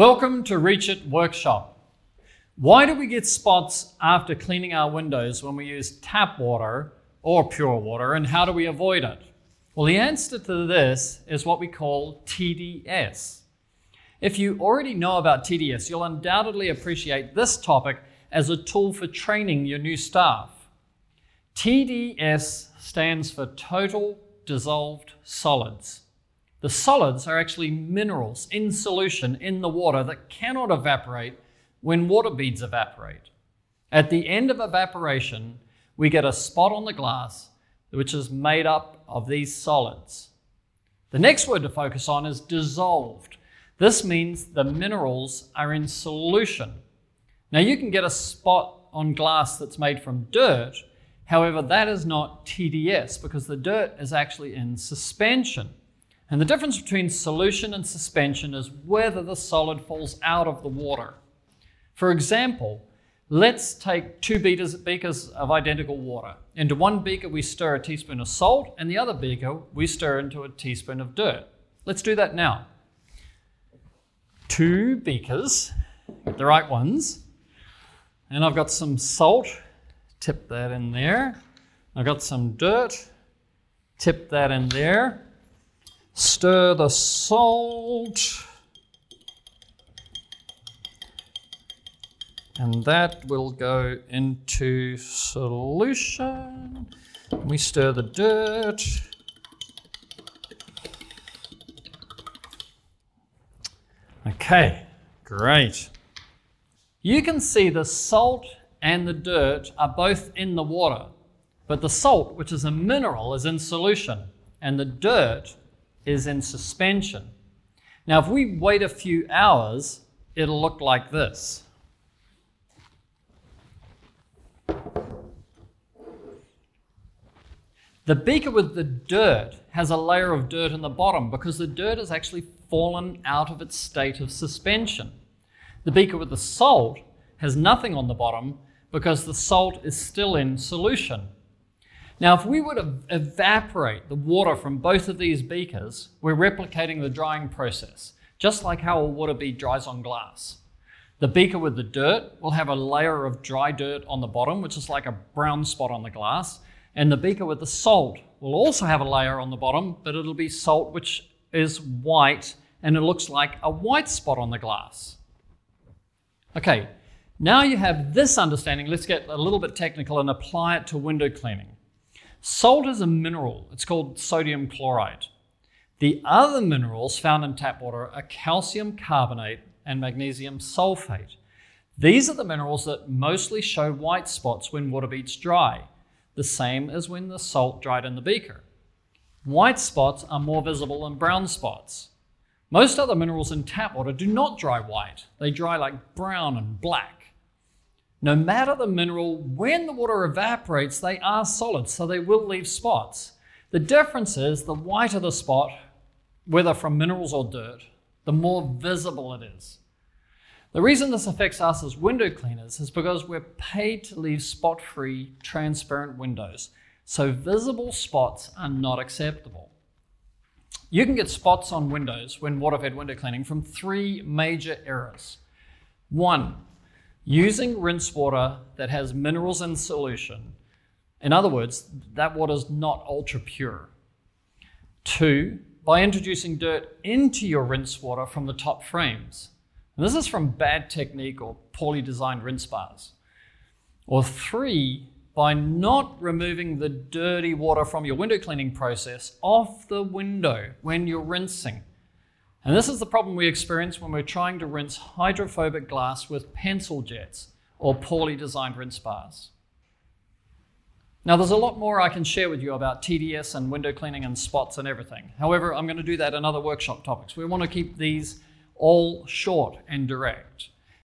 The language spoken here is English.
Welcome to Reach It Workshop. Why do we get spots after cleaning our windows when we use tap water or pure water, and how do we avoid it? Well, the answer to this is what we call TDS. If you already know about TDS, you'll undoubtedly appreciate this topic as a tool for training your new staff. TDS stands for Total Dissolved Solids. The solids are actually minerals in solution in the water that cannot evaporate when water beads evaporate. At the end of evaporation, we get a spot on the glass which is made up of these solids. The next word to focus on is dissolved. This means the minerals are in solution. Now, you can get a spot on glass that's made from dirt, however, that is not TDS because the dirt is actually in suspension. And the difference between solution and suspension is whether the solid falls out of the water. For example, let's take two beakers, of identical water. Into one beaker, we stir a teaspoon of salt, and the other beaker, we stir into a teaspoon of dirt. Let's do that now. Two beakers, the right ones, and I've got some salt, tip that in there. I've got some dirt, tip that in there. Stir the salt. And that will go into solution. We stir the dirt. Okay, great. You can see the salt and the dirt are both in the water, but the salt, which is a mineral, is in solution, and the dirt is in suspension. Now, if we wait a few hours, it'll look like this. The beaker with the dirt has a layer of dirt in the bottom because the dirt has actually fallen out of its state of suspension. The beaker with the salt has nothing on the bottom because the salt is still in solution. Now, if we were to evaporate the water from both of these beakers, we're replicating the drying process, just like how a water bead dries on glass. The beaker with the dirt will have a layer of dry dirt on the bottom, which is like a brown spot on the glass. And the beaker with the salt will also have a layer on the bottom, but it'll be salt which is white and it looks like a white spot on the glass. Okay, now you have this understanding. Let's get a little bit technical and apply it to window cleaning. Salt is a mineral, it's called sodium chloride. The other minerals found in tap water are calcium carbonate and magnesium sulfate. These are the minerals that mostly show white spots when water beads dry, the same as when the salt dried in the beaker. White spots are more visible than brown spots. Most other minerals in tap water do not dry white, they dry like brown and black. No matter the mineral, when the water evaporates, they are solid, so they will leave spots. The difference is the whiter the spot, whether from minerals or dirt, the more visible it is. The reason this affects us as window cleaners is because we're paid to leave spot free, transparent windows, so visible spots are not acceptable. You can get spots on windows when water fed window cleaning from three major errors. One, using rinse water that has minerals in solution. In other words, that water is not ultra pure. Two, by introducing dirt into your rinse water from the top frames. And this is from bad technique or poorly designed rinse bars. Or three, by not removing the dirty water from your window cleaning process off the window when you're rinsing. And this is the problem we experience when we're trying to rinse hydrophobic glass with pencil jets or poorly designed rinse bars. Now, there's a lot more I can share with you about TDS and window cleaning and spots and everything. However, I'm going to do that in other workshop topics. We want to keep these all short and direct.